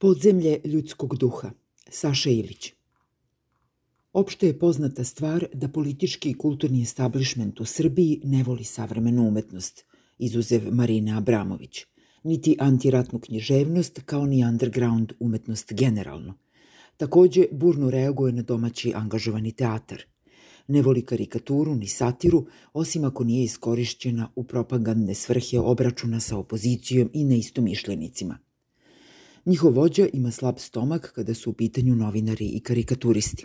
Podzemlje ljudskog duha. Saša Ilić. Opšte je poznata stvar da politički i kulturni establishment u Srbiji ne voli savremenu umetnost, izuzev Marine Abramović, niti antiratnu književnost kao ni underground umetnost generalno. Takođe, burno reaguje na domaći angažovani teatar. Ne voli karikaturu ni satiru, osim ako nije iskorišćena u propagandne svrhe obračuna sa opozicijom i neistomišljenicima – Njihov vođa ima slab stomak kada su u pitanju novinari i karikaturisti.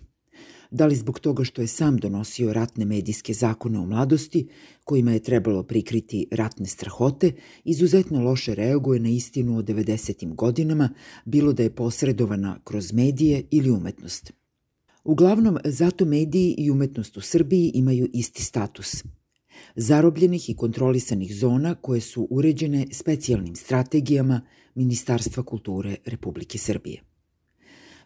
Da li zbog toga što je sam donosio ratne medijske zakone o mladosti, kojima je trebalo prikriti ratne strahote, izuzetno loše reaguje na istinu o 90. godinama, bilo da je posredovana kroz medije ili umetnost. Uglavnom, zato mediji i umetnost u Srbiji imaju isti status – zarobljenih i kontrolisanih zona koje su uređene specijalnim strategijama Ministarstva kulture Republike Srbije.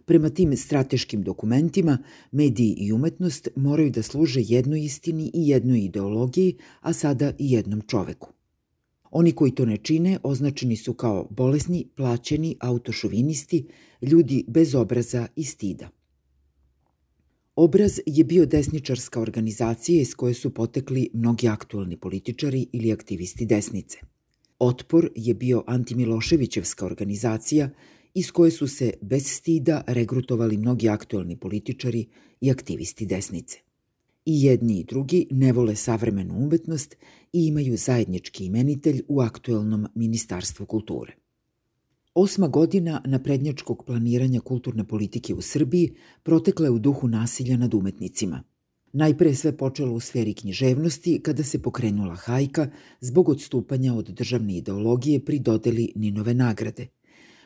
Prema tim strateškim dokumentima, mediji i umetnost moraju da služe jednoj istini i jednoj ideologiji, a sada i jednom čoveku. Oni koji to ne čine označeni su kao bolesni, plaćeni, autošovinisti, ljudi bez obraza i stida. Obraz je bio desničarska organizacija iz koje su potekli mnogi aktualni političari ili aktivisti desnice. Otpor je bio antimiloševićevska organizacija iz koje su se bez stida regrutovali mnogi aktualni političari i aktivisti desnice. I jedni i drugi ne vole savremenu umetnost i imaju zajednički imenitelj u aktuelnom Ministarstvu kulture. Osma godina naprednjačkog planiranja kulturne politike u Srbiji protekla je u duhu nasilja nad umetnicima. Najpre sve počelo u sferi književnosti kada se pokrenula hajka zbog odstupanja od državne ideologije pri dodeli Ninove nagrade,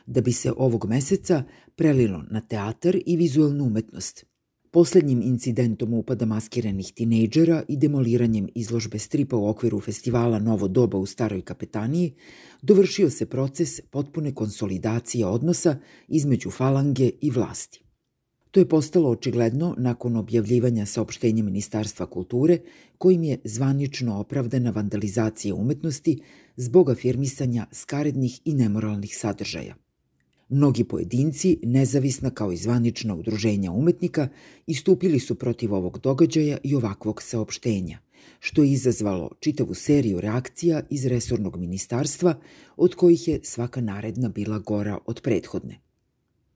da bi se ovog meseca prelilo na teatar i vizualnu umetnost – Poslednjim incidentom upada maskiranih tinejdžera i demoliranjem izložbe stripa u okviru festivala Novo doba u Staroj kapetaniji dovršio se proces potpune konsolidacije odnosa između falange i vlasti. To je postalo očigledno nakon objavljivanja saopštenja Ministarstva kulture, kojim je zvanično opravdana vandalizacija umetnosti zbog afirmisanja skarednih i nemoralnih sadržaja. Mnogi pojedinci, nezavisna kao i zvanična udruženja umetnika, istupili su protiv ovog događaja i ovakvog saopštenja, što je izazvalo čitavu seriju reakcija iz resornog ministarstva, od kojih je svaka naredna bila gora od prethodne.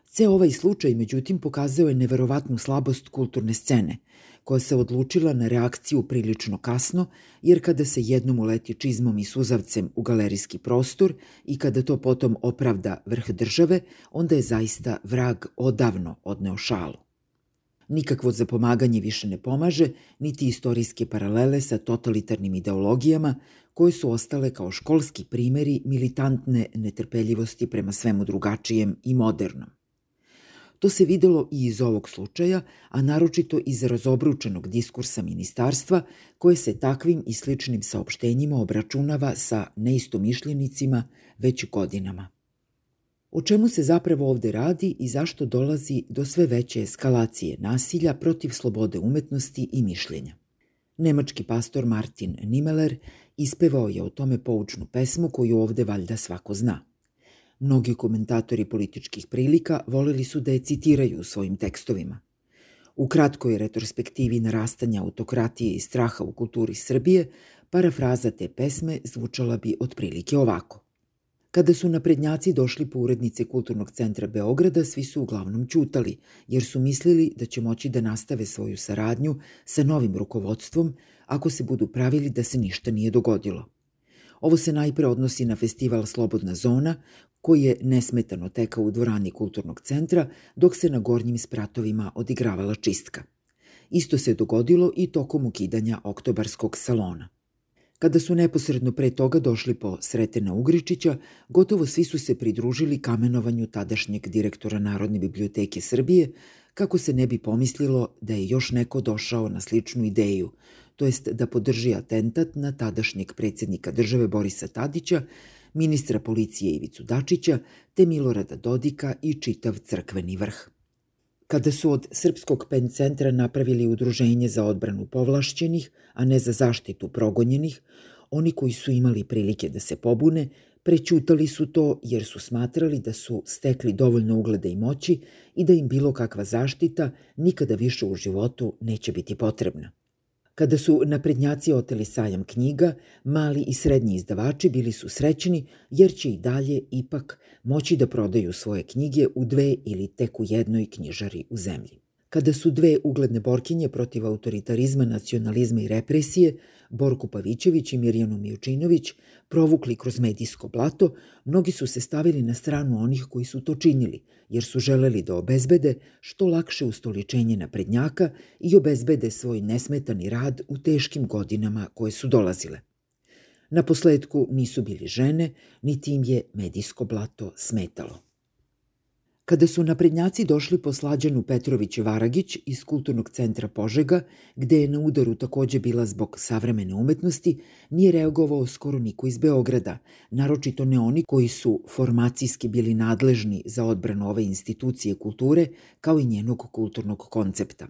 Ceo ovaj slučaj, međutim, pokazao je neverovatnu slabost kulturne scene, koja se odlučila na reakciju prilično kasno, jer kada se jednom uleti čizmom i suzavcem u galerijski prostor i kada to potom opravda vrh države, onda je zaista vrag odavno odneo šalu. Nikakvo zapomaganje više ne pomaže, niti istorijske paralele sa totalitarnim ideologijama koje su ostale kao školski primeri militantne netrpeljivosti prema svemu drugačijem i modernom. To se videlo i iz ovog slučaja, a naročito iz razobručenog diskursa ministarstva koje se takvim i sličnim saopštenjima obračunava sa neistomišljenicima već godinama. O čemu se zapravo ovde radi i zašto dolazi do sve veće eskalacije nasilja protiv slobode umetnosti i mišljenja? Nemački pastor Martin Nimeler ispevao je o tome poučnu pesmu koju ovde valjda svako zna – Mnogi komentatori političkih prilika voleli su da je citiraju u svojim tekstovima. U kratkoj retrospektivi narastanja autokratije i straha u kulturi Srbije, parafraza te pesme zvučala bi otprilike ovako. Kada su naprednjaci došli po urednice Kulturnog centra Beograda, svi su uglavnom ćutali, jer su mislili da će moći da nastave svoju saradnju sa novim rukovodstvom ako se budu pravili da se ništa nije dogodilo. Ovo se najpre odnosi na festival Slobodna zona, koji je nesmetano tekao u dvorani kulturnog centra, dok se na gornjim spratovima odigravala čistka. Isto se dogodilo i tokom ukidanja oktobarskog salona. Kada su neposredno pre toga došli po Sretena Ugričića, gotovo svi su se pridružili kamenovanju tadašnjeg direktora Narodne biblioteke Srbije, kako se ne bi pomislilo da je još neko došao na sličnu ideju, to jest da podrži atentat na tadašnjeg predsednika države Borisa Tadića, ministra policije Ivicu Dačića, te Milorada Dodika i čitav crkveni vrh. Kada su od Srpskog pen centra napravili udruženje za odbranu povlašćenih, a ne za zaštitu progonjenih, oni koji su imali prilike da se pobune, Prećutali su to jer su smatrali da su stekli dovoljno ugleda i moći i da im bilo kakva zaštita nikada više u životu neće biti potrebna. Kada su naprednjaci oteli sajam knjiga, mali i srednji izdavači bili su srećni jer će i dalje ipak moći da prodaju svoje knjige u dve ili tek u jednoj knjižari u zemlji. Kada su dve ugledne borkinje protiv autoritarizma, nacionalizma i represije, Borko Pavićević i Mirjanu Mijučinović, provukli kroz medijsko blato, mnogi su se stavili na stranu onih koji su to činili, jer su želeli da obezbede što lakše ustoličenje naprednjaka i obezbede svoj nesmetani rad u teškim godinama koje su dolazile. Na posledku nisu bili žene, niti im je medijsko blato smetalo. Kada su naprednjaci došli po Slađanu Petrović Varagić iz Kulturnog centra Požega, gde je na udaru takođe bila zbog savremene umetnosti, nije reagovao skoro niko iz Beograda, naročito ne oni koji su formacijski bili nadležni za odbranu ove institucije kulture, kao i njenog kulturnog koncepta.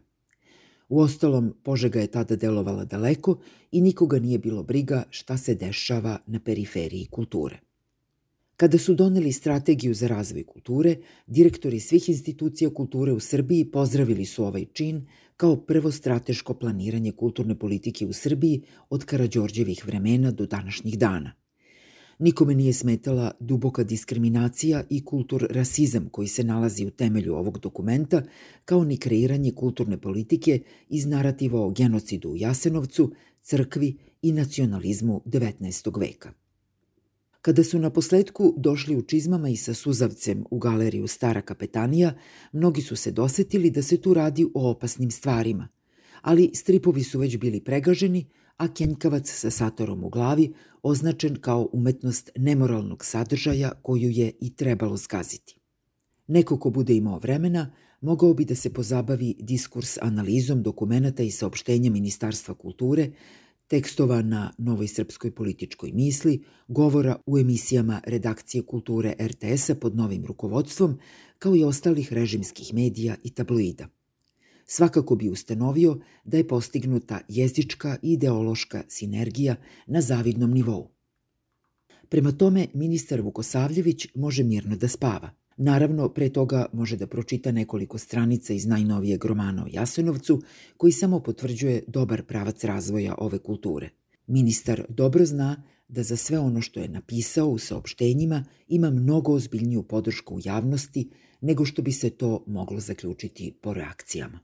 U ostalom, Požega je tada delovala daleko i nikoga nije bilo briga šta se dešava na periferiji kulture. Kada su doneli strategiju za razvoj kulture, direktori svih institucija kulture u Srbiji pozdravili su ovaj čin kao prvo strateško planiranje kulturne politike u Srbiji od Karađorđevih vremena do današnjih dana. Nikome nije smetala duboka diskriminacija i kultur rasizam koji se nalazi u temelju ovog dokumenta, kao ni kreiranje kulturne politike iz narativa o genocidu u Jasenovcu, crkvi i nacionalizmu 19. veka. Kada su na posledku došli u čizmama i sa suzavcem u galeriju Stara kapetanija, mnogi su se dosetili da se tu radi o opasnim stvarima. Ali stripovi su već bili pregaženi, a kenjkavac sa satorom u glavi označen kao umetnost nemoralnog sadržaja koju je i trebalo skaziti. Neko ko bude imao vremena, mogao bi da se pozabavi diskurs analizom dokumenta i saopštenja Ministarstva kulture tekstova na Novoj srpskoj političkoj misli, govora u emisijama redakcije kulture RTS-a pod novim rukovodstvom, kao i ostalih režimskih medija i tabloida. Svakako bi ustanovio da je postignuta jezička i ideološka sinergija na zavidnom nivou. Prema tome, ministar Vukosavljević može mirno da spava – Naravno, pre toga može da pročita nekoliko stranica iz najnovijeg romana o Jasenovcu, koji samo potvrđuje dobar pravac razvoja ove kulture. Ministar dobro zna da za sve ono što je napisao u saopštenjima ima mnogo ozbiljniju podršku u javnosti nego što bi se to moglo zaključiti po reakcijama.